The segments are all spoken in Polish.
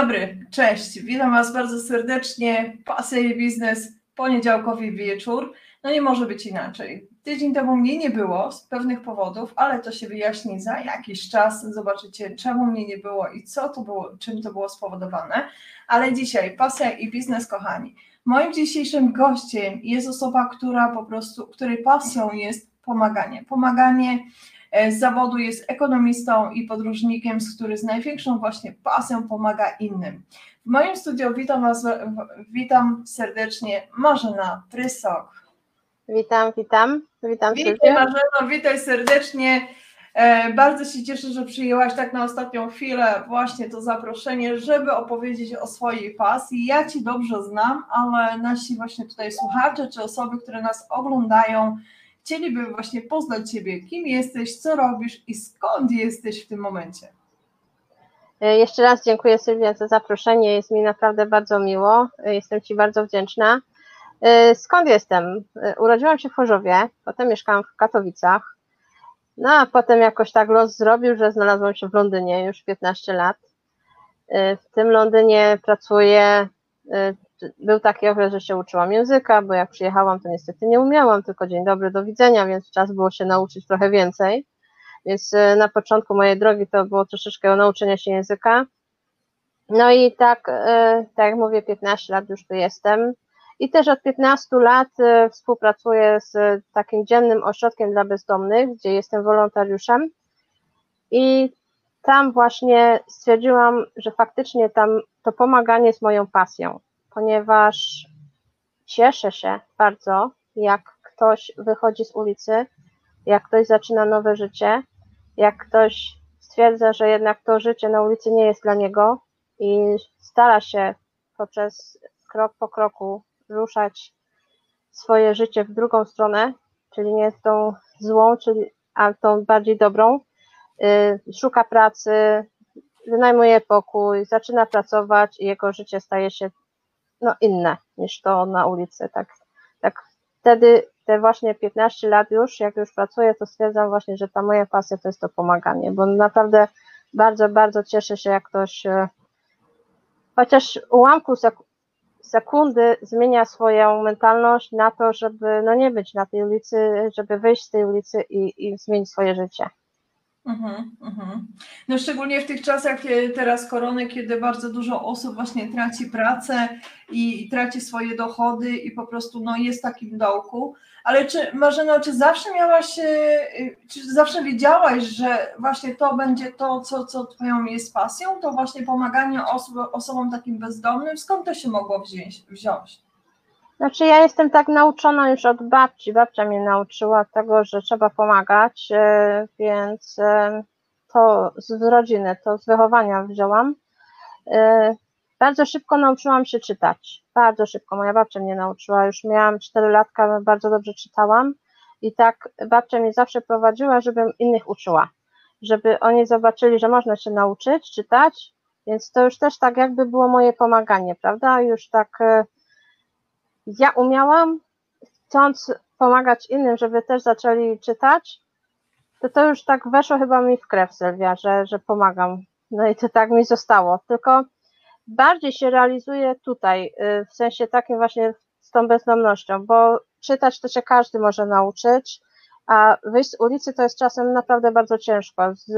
Dobry, cześć. Witam Was bardzo serdecznie. Pasja i biznes, poniedziałkowy wieczór. No nie może być inaczej. Tydzień temu mnie nie było z pewnych powodów, ale to się wyjaśni za jakiś czas. Zobaczycie, czemu mnie nie było i co to było, czym to było spowodowane. Ale dzisiaj pasja i biznes, kochani. Moim dzisiejszym gościem jest osoba, która po prostu, której pasją jest pomaganie. Pomaganie z zawodu jest ekonomistą i podróżnikiem, z który z największą właśnie pasją pomaga innym. W moim studiu witam Was, witam serdecznie Marzena Prysok. Witam, witam. Witam witaj Marzeno, witaj serdecznie. E, bardzo się cieszę, że przyjęłaś tak na ostatnią chwilę właśnie to zaproszenie, żeby opowiedzieć o swojej pasji. Ja Ci dobrze znam, ale nasi właśnie tutaj słuchacze czy osoby, które nas oglądają, chcieliby właśnie poznać Ciebie, kim jesteś, co robisz i skąd jesteś w tym momencie. E, jeszcze raz dziękuję Sylwia za zaproszenie, jest mi naprawdę bardzo miło, e, jestem Ci bardzo wdzięczna. E, skąd jestem? Urodziłam się w Chorzowie, potem mieszkałam w Katowicach, no a potem jakoś tak los zrobił, że znalazłam się w Londynie już 15 lat. W tym Londynie pracuję był taki okres, że się uczyłam języka, bo jak przyjechałam, to niestety nie umiałam, tylko dzień dobry, do widzenia, więc czas było się nauczyć trochę więcej. Więc e, na początku mojej drogi to było troszeczkę nauczenia się języka. No i tak, e, tak jak mówię, 15 lat już tu jestem. I też od 15 lat e, współpracuję z takim dziennym ośrodkiem dla bezdomnych, gdzie jestem wolontariuszem. I tam właśnie stwierdziłam, że faktycznie tam to pomaganie jest moją pasją ponieważ cieszę się bardzo, jak ktoś wychodzi z ulicy, jak ktoś zaczyna nowe życie, jak ktoś stwierdza, że jednak to życie na ulicy nie jest dla niego i stara się poprzez krok po kroku ruszać swoje życie w drugą stronę, czyli nie tą złą, czyli a tą bardziej dobrą. Y, szuka pracy, wynajmuje pokój, zaczyna pracować i jego życie staje się no, inne niż to na ulicy. Tak, tak wtedy, te właśnie 15 lat już, jak już pracuję, to stwierdzam właśnie, że ta moja pasja to jest to pomaganie, bo naprawdę bardzo, bardzo cieszę się, jak ktoś e, chociaż ułamku sekundy zmienia swoją mentalność na to, żeby no nie być na tej ulicy, żeby wyjść z tej ulicy i, i zmienić swoje życie. Mhm, mhm. No szczególnie w tych czasach e, teraz korony, kiedy bardzo dużo osób właśnie traci pracę i, traci swoje dochody i po prostu no, jest w takim dołku. Ale czy Marzeno, czy zawsze miałaś, e, czy zawsze wiedziałaś, że właśnie to będzie to, co, co twoją jest pasją, to właśnie pomaganie osobom takim bezdomnym? Skąd to się mogło wziąć? wziąć? Znaczy ja jestem tak nauczona już od babci. Babcia mnie nauczyła tego, że trzeba pomagać, e, więc e, to z rodziny, to z wychowania wzięłam. E, bardzo szybko nauczyłam się czytać. Bardzo szybko. Moja babcia mnie nauczyła. Już miałam 4 latka, bardzo dobrze czytałam. I tak babcia mnie zawsze prowadziła, żebym innych uczyła. Żeby oni zobaczyli, że można się nauczyć czytać. Więc to już też tak jakby było moje pomaganie, prawda? Już tak ja umiałam, chcąc pomagać innym, żeby też zaczęli czytać, to to już tak weszło chyba mi w krew, Sylwia, że, że pomagam. No i to tak mi zostało. Tylko bardziej się realizuje tutaj, y, w sensie takim właśnie z tą bezdomnością, bo czytać to się każdy może nauczyć, a wyjść z ulicy to jest czasem naprawdę bardzo ciężko. Z,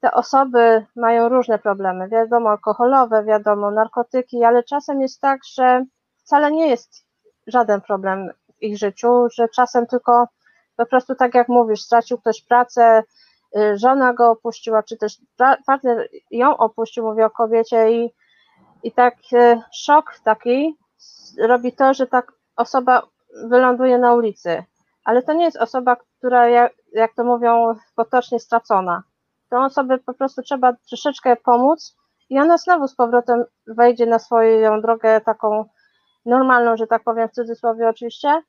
te osoby mają różne problemy, wiadomo, alkoholowe, wiadomo, narkotyki, ale czasem jest tak, że wcale nie jest żaden problem w ich życiu, że czasem tylko po prostu tak jak mówisz, stracił ktoś pracę, y, żona go opuściła, czy też partner ją opuścił, mówię o kobiecie i, i tak y, szok taki robi to, że ta osoba wyląduje na ulicy, ale to nie jest osoba, która jak, jak to mówią potocznie stracona. Tą osobę po prostu trzeba troszeczkę pomóc i ona znowu z powrotem wejdzie na swoją drogę taką normalną, że tak powiem, w cudzysłowie oczywiście,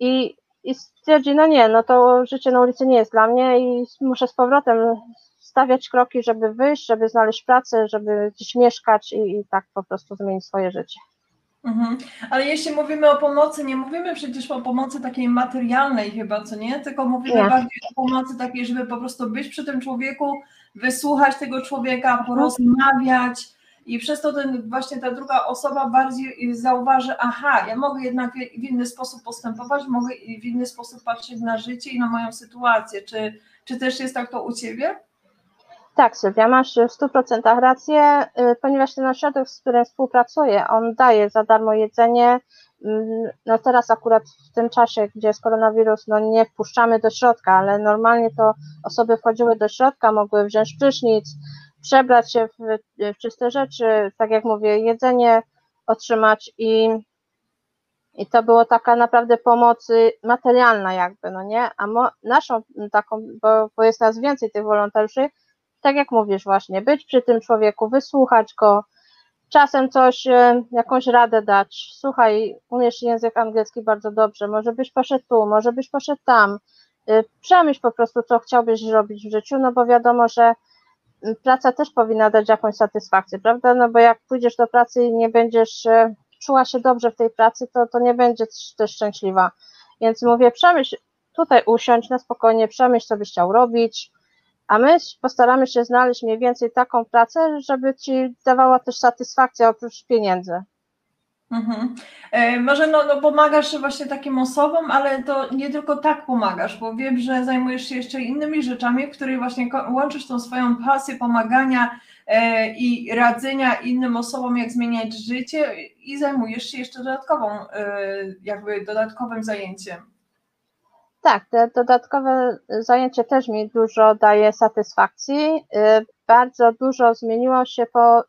i, i stwierdzi, no nie, no to życie na ulicy nie jest dla mnie i muszę z powrotem stawiać kroki, żeby wyjść, żeby znaleźć pracę, żeby gdzieś mieszkać i, i tak po prostu zmienić swoje życie. Mhm. Ale jeśli mówimy o pomocy, nie mówimy przecież o pomocy takiej materialnej chyba, co nie? Tylko mówimy nie. bardziej o pomocy takiej, żeby po prostu być przy tym człowieku, wysłuchać tego człowieka, porozmawiać i przez to ten, właśnie ta druga osoba bardziej zauważy, aha, ja mogę jednak w inny sposób postępować, mogę w inny sposób patrzeć na życie i na moją sytuację. Czy, czy też jest tak to u Ciebie? Tak, Sylwia, masz w 100% rację, y, ponieważ ten ośrodek, z którym współpracuję, on daje za darmo jedzenie. Mm, no teraz akurat w tym czasie, gdzie jest koronawirus, no nie wpuszczamy do środka, ale normalnie to osoby wchodziły do środka, mogły wziąć prysznic, przebrać się w, w czyste rzeczy, tak jak mówię, jedzenie otrzymać i, i to było taka naprawdę pomoc materialna jakby, no nie, a mo, naszą taką, bo, bo jest nas więcej tych wolontariuszy, tak jak mówisz właśnie, być przy tym człowieku, wysłuchać go, czasem coś, e, jakąś radę dać, słuchaj, umiesz język angielski bardzo dobrze, może byś poszedł tu, może byś poszedł tam, e, przemyśl po prostu, co chciałbyś zrobić w życiu, no bo wiadomo, że praca też powinna dać jakąś satysfakcję, prawda? No bo jak pójdziesz do pracy i nie będziesz e, czuła się dobrze w tej pracy, to, to nie będziesz też szczęśliwa. Więc mówię, przemyśl, tutaj usiądź na spokojnie, przemyśl, co byś chciał robić, a my postaramy się znaleźć mniej więcej taką pracę, żeby ci dawała też satysfakcję oprócz pieniędzy. Mhm. E, może no, no pomagasz właśnie takim osobom, ale to nie tylko tak pomagasz, bo wiem, że zajmujesz się jeszcze innymi rzeczami, w których właśnie łączysz tą swoją pasję pomagania e, i radzenia innym osobom, jak zmieniać życie i zajmujesz się jeszcze dodatkową, e, jakby dodatkowym zajęciem. Tak, te dodatkowe zajęcie też mi dużo daje satysfakcji. Bardzo dużo zmieniło się po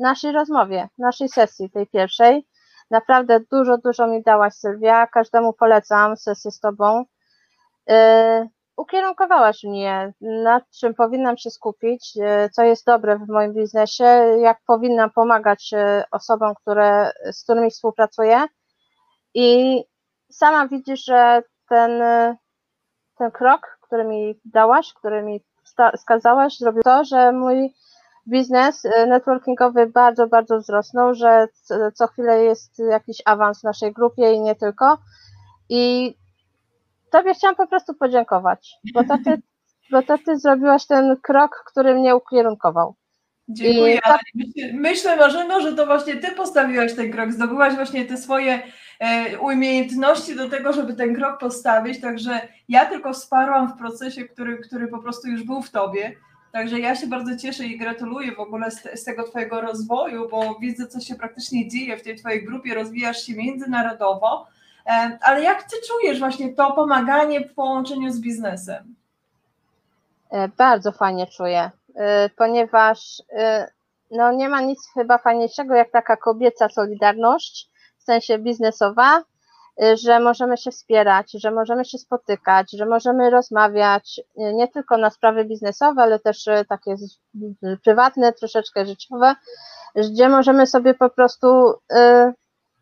naszej rozmowie, naszej sesji, tej pierwszej. Naprawdę dużo, dużo mi dałaś Sylwia, każdemu polecam sesję z Tobą. Yy, ukierunkowałaś mnie, nad czym powinnam się skupić, yy, co jest dobre w moim biznesie, jak powinnam pomagać yy, osobom, które, z którymi współpracuję. I sama widzisz, że ten, ten krok, który mi dałaś, który mi wskazałaś, zrobił to, że mój biznes y, networkingowy bardzo, bardzo wzrosnął, że co chwilę jest jakiś awans w naszej grupie i nie tylko. I Tobie chciałam po prostu podziękować, bo to Ty, bo to ty zrobiłaś ten krok, który mnie ukierunkował. Dziękuję. Tak... Myślę, Marzeno, że to właśnie Ty postawiłaś ten krok, zdobyłaś właśnie te swoje e, umiejętności do tego, żeby ten krok postawić, także ja tylko wsparłam w procesie, który, który po prostu już był w Tobie. Także ja się bardzo cieszę i gratuluję w ogóle z, z, tego Twojego rozwoju, bo widzę, co się praktycznie dzieje w tej Twojej grupie, rozwijasz się międzynarodowo. E, ale jak Ty czujesz właśnie to pomaganie w połączeniu z biznesem? E, bardzo fajnie czuję, e, ponieważ no nie ma nic chyba fajniejszego jak taka kobieca solidarność, w sensie biznesowa, że możemy się wspierać, że możemy się spotykać, że możemy rozmawiać y, nie tylko na sprawy biznesowe, ale też y, takie prywatne, troszeczkę życiowe, gdzie możemy sobie po prostu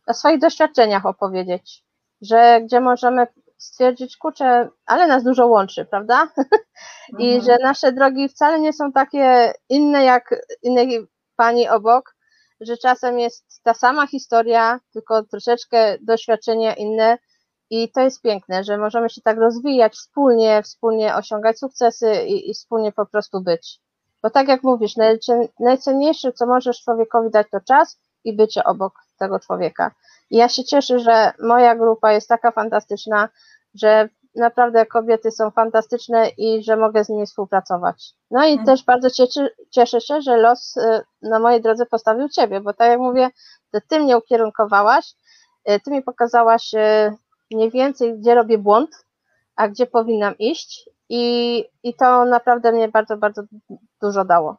o swoich doświadczeniach opowiedzieć, że gdzie możemy stwierdzić, kurczę, ale nas dużo łączy, prawda? I mhm. że nasze drogi wcale nie są takie inne jak innej pani obok, że czasem jest ta sama historia, tylko troszeczkę doświadczenia inne i to jest piękne, że możemy się tak rozwijać wspólnie, wspólnie osiągać sukcesy i, i wspólnie po prostu być. Bo tak jak mówisz, najcenniejsze, co możesz człowiekowi dać, to czas i bycie obok tego człowieka. I ja się cieszę, że moja grupa jest taka fantastyczna, że naprawdę kobiety są fantastyczne i że mogę z nimi współpracować. No i mhm. też bardzo cieszę, cieszę się, że los y, na mojej drodze postawił Ciebie, bo tak jak mówię, to Ty mnie ukierunkowałaś, y, Ty mi pokazałaś y, mniej więcej, gdzie robię błąd, a gdzie powinnam iść i, i to naprawdę mnie bardzo, bardzo dużo dało.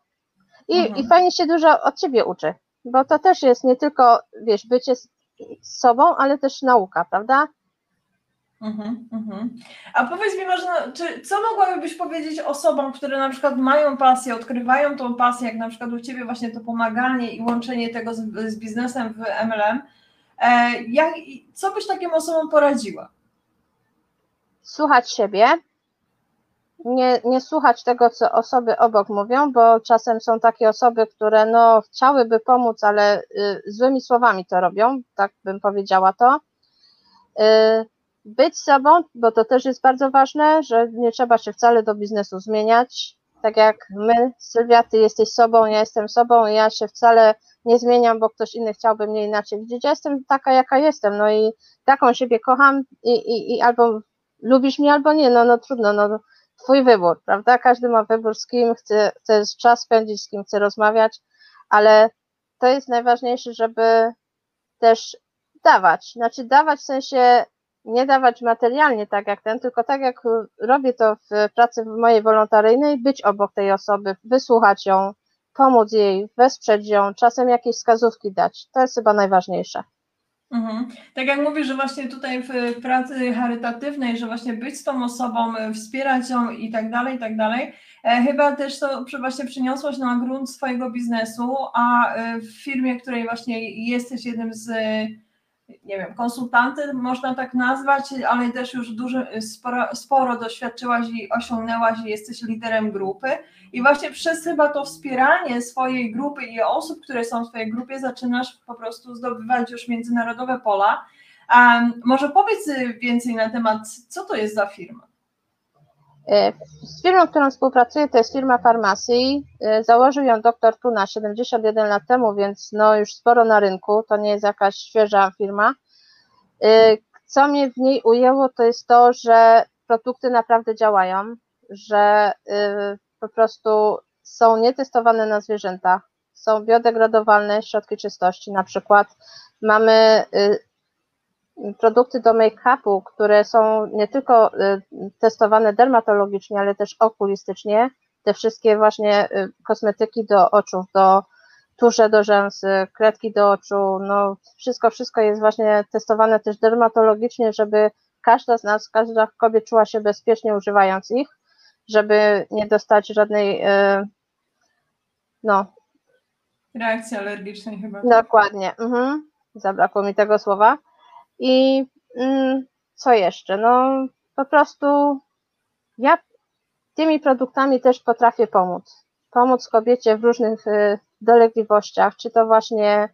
I, mhm. I fajnie się dużo od Ciebie uczy, bo to też jest nie tylko, wiesz, bycie z, z sobą, ale też nauka, prawda? Mhm, mhm. A powiedz mi, Marzena, czy, co mogłabyś powiedzieć osobom, które na przykład mają pasję, odkrywają tą pasję, jak na przykład u Ciebie właśnie to pomaganie i łączenie tego z, z biznesem w MLM, e, jak, co byś takim osobom poradziła? Słuchać siebie, nie, nie słuchać tego, co osoby obok mówią, bo czasem są takie osoby, które no, chciałyby pomóc, ale y, złymi słowami to robią, tak bym powiedziała to. Y, być sobą, bo to też jest bardzo ważne, że nie trzeba się wcale do biznesu zmieniać. tak jak my, Sylwia, ty jesteś sobą, ja jestem sobą ja się wcale nie zmieniam, bo ktoś inny chciałby mnie inaczej widzieć. Ja jestem taka, jaka jestem, no i taką siebie kocham i, i, i albo lubisz mnie, albo nie, no, no trudno, no twój wybór, prawda? Każdy ma wybór, z kim chce, chce czas spędzić, z kim chce rozmawiać, ale to jest najważniejsze, żeby też dawać, znaczy dawać w sensie nie dawać materialnie tak jak ten, tylko tak jak robię to w pracy mojej wolontaryjnej, być obok tej osoby, wysłuchać ją, pomóc jej, wesprzeć ją, czasem jakieś wskazówki dać. To jest chyba najważniejsze. Mhm. Tak jak mówisz, że właśnie tutaj w pracy charytatywnej, że właśnie być z tą osobą, wspierać ją i tak dalej, i tak dalej, e, chyba też to właśnie przyniosłaś na grunt swojego biznesu, a e, w firmie, której właśnie jesteś jednym z nie wiem, konsultantem można tak nazwać, ale też już duży, sporo, sporo doświadczyłaś i osiągnęłaś i jesteś liderem grupy. I właśnie przez chyba to wspieranie swojej grupy i osób, które są w Twojej grupie, zaczynasz po prostu zdobywać już międzynarodowe pola. Um, może powiedz więcej na temat, co to jest za firma? E, z firmą, którą współpracuję, to jest firma Farmacji. E, założył ją doktor Tuna 71 lat temu, więc no już sporo na rynku, to nie jest jakaś świeża firma. E, co mnie w niej ujęło, to jest to, że produkty naprawdę działają, że po prostu są nietestowane na zwierzętach, są biodegradowalne środki czystości, na przykład mamy produkty do make-upu, które są nie tylko y, testowane dermatologicznie, ale też okulistycznie, te wszystkie właśnie y, kosmetyki do oczu, do tusze do rzęsy, kredki do oczu, no wszystko, wszystko jest właśnie testowane też dermatologicznie, żeby każda z nas, każda kobieta czuła się bezpiecznie używając ich, żeby nie dostać żadnej y, no reakcji alergicznej chyba. Dokładnie. Mhm. Zabrakło mi tego słowa. I mm, co jeszcze? No po prostu ja tymi produktami też potrafię pomóc. Pomóc kobiecie w różnych y, dolegliwościach, czy to właśnie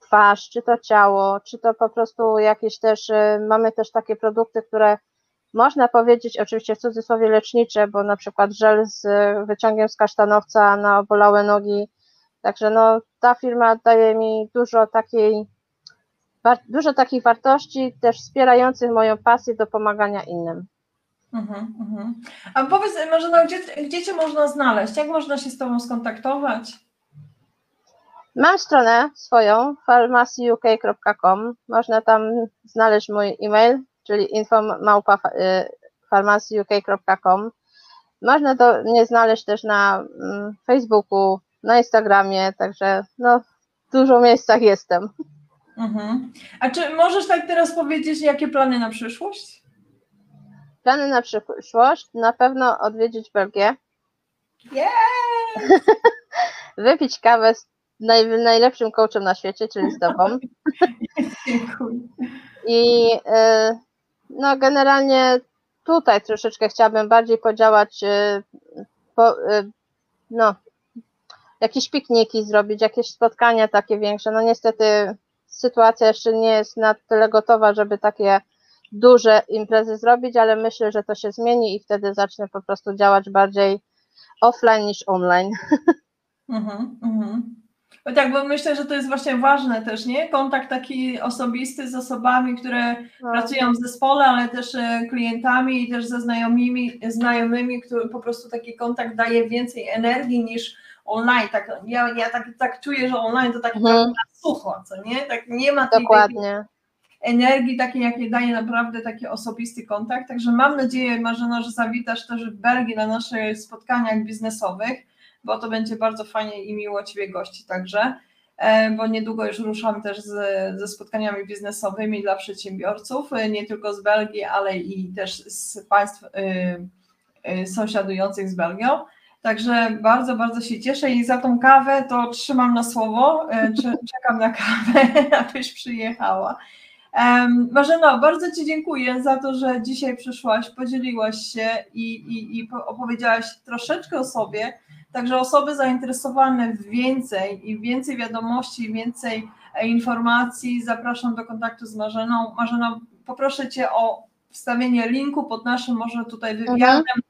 twarz, czy to ciało, czy to po prostu jakieś też, y, mamy też takie produkty, które można powiedzieć, oczywiście w cudzysłowie lecznicze, bo na przykład żel z wyciągiem z kasztanowca na obolałe nogi. Także no, ta firma daje mi dużo takiej dużo takich wartości też wspierających moją pasję do pomagania innym. Mhm, mhm. A powiedz, Marzena, gdzie, gdzie Cię można znaleźć? Jak można się z Tobą skontaktować? Mam stronę swoją, farmacyuk.com. Można tam znaleźć mój e-mail, czyli info.farmacyuk.com. Można to mnie znaleźć też na mm, Facebooku, na Instagramie, także no, w dużo miejscach jestem. Mhm. A czy możesz tak teraz powiedzieć, jakie plany na przyszłość? Plany na przyszłość? Na pewno odwiedzić Belgię. Yeah! Wypić kawę z naj, najlepszym coachem na świecie, czyli z tobą. Dziękuję. I y, no generalnie tutaj troszeczkę chciałabym bardziej podziałać, y, po, y, no, jakieś pikniki zrobić, jakieś spotkania takie większe. No niestety sytuacja jeszcze nie jest na tyle gotowa, żeby takie duże imprezy zrobić, ale myślę, że to się zmieni i wtedy zacznę po prostu działać bardziej offline niż online. Mhm, mhm. Bo tak, bo myślę, że to jest właśnie ważne też, nie? Kontakt taki osobisty z osobami, które no. pracują w zespole, ale też e, klientami i też ze znajomymi, znajomymi, który po prostu taki kontakt daje więcej energii niż online. Tak, ja, ja tak, tak czuję, że online to tak mhm. sucho, co nie? Tak nie ma tej, Dokładnie. energii takiej, jakie daje naprawdę taki osobisty kontakt. Także mam nadzieję, Marzena, że zawitasz też w Belgii na naszych spotkaniach biznesowych, bo to będzie bardzo fajnie i miło Ciebie gości także e, bo niedługo już ruszam też z, ze spotkaniami biznesowymi dla przedsiębiorców, e, nie tylko z Belgii, ale i też z państw y, y, sąsiadujących z Belgią. Także bardzo, bardzo się cieszę i za tą kawę to trzymam na słowo, e, czekam na kawę, abyś przyjechała. Marzeno, bardzo Ci dziękuję za to, że dzisiaj przyszłaś, podzieliłaś się i, i, i opowiedziałaś troszeczkę o sobie. Także osoby zainteresowane w więcej i więcej wiadomości, więcej e, informacji, zapraszam do kontaktu z Marzeną. Marzeno, poproszę Cię o wstawienie linku pod naszym może tutaj wywiadem. Mhm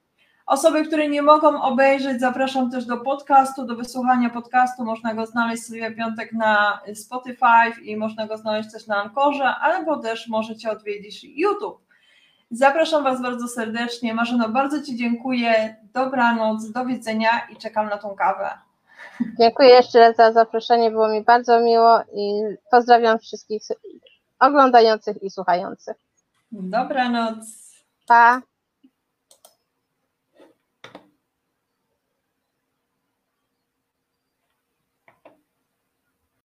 Osoby, które nie mogą obejrzeć, zapraszam też do podcastu, do wysłuchania podcastu. Można go znaleźć sobie w piątek na Spotify i można go znaleźć też na Ankorze, albo też możecie odwiedzić YouTube. Zapraszam Was bardzo serdecznie. Marzeno, bardzo Ci dziękuję. Dobranoc, do widzenia i czekam na tą kawę. Dziękuję jeszcze raz za zaproszenie, było mi bardzo miło i pozdrawiam wszystkich oglądających i słuchających. Dobranoc. Pa!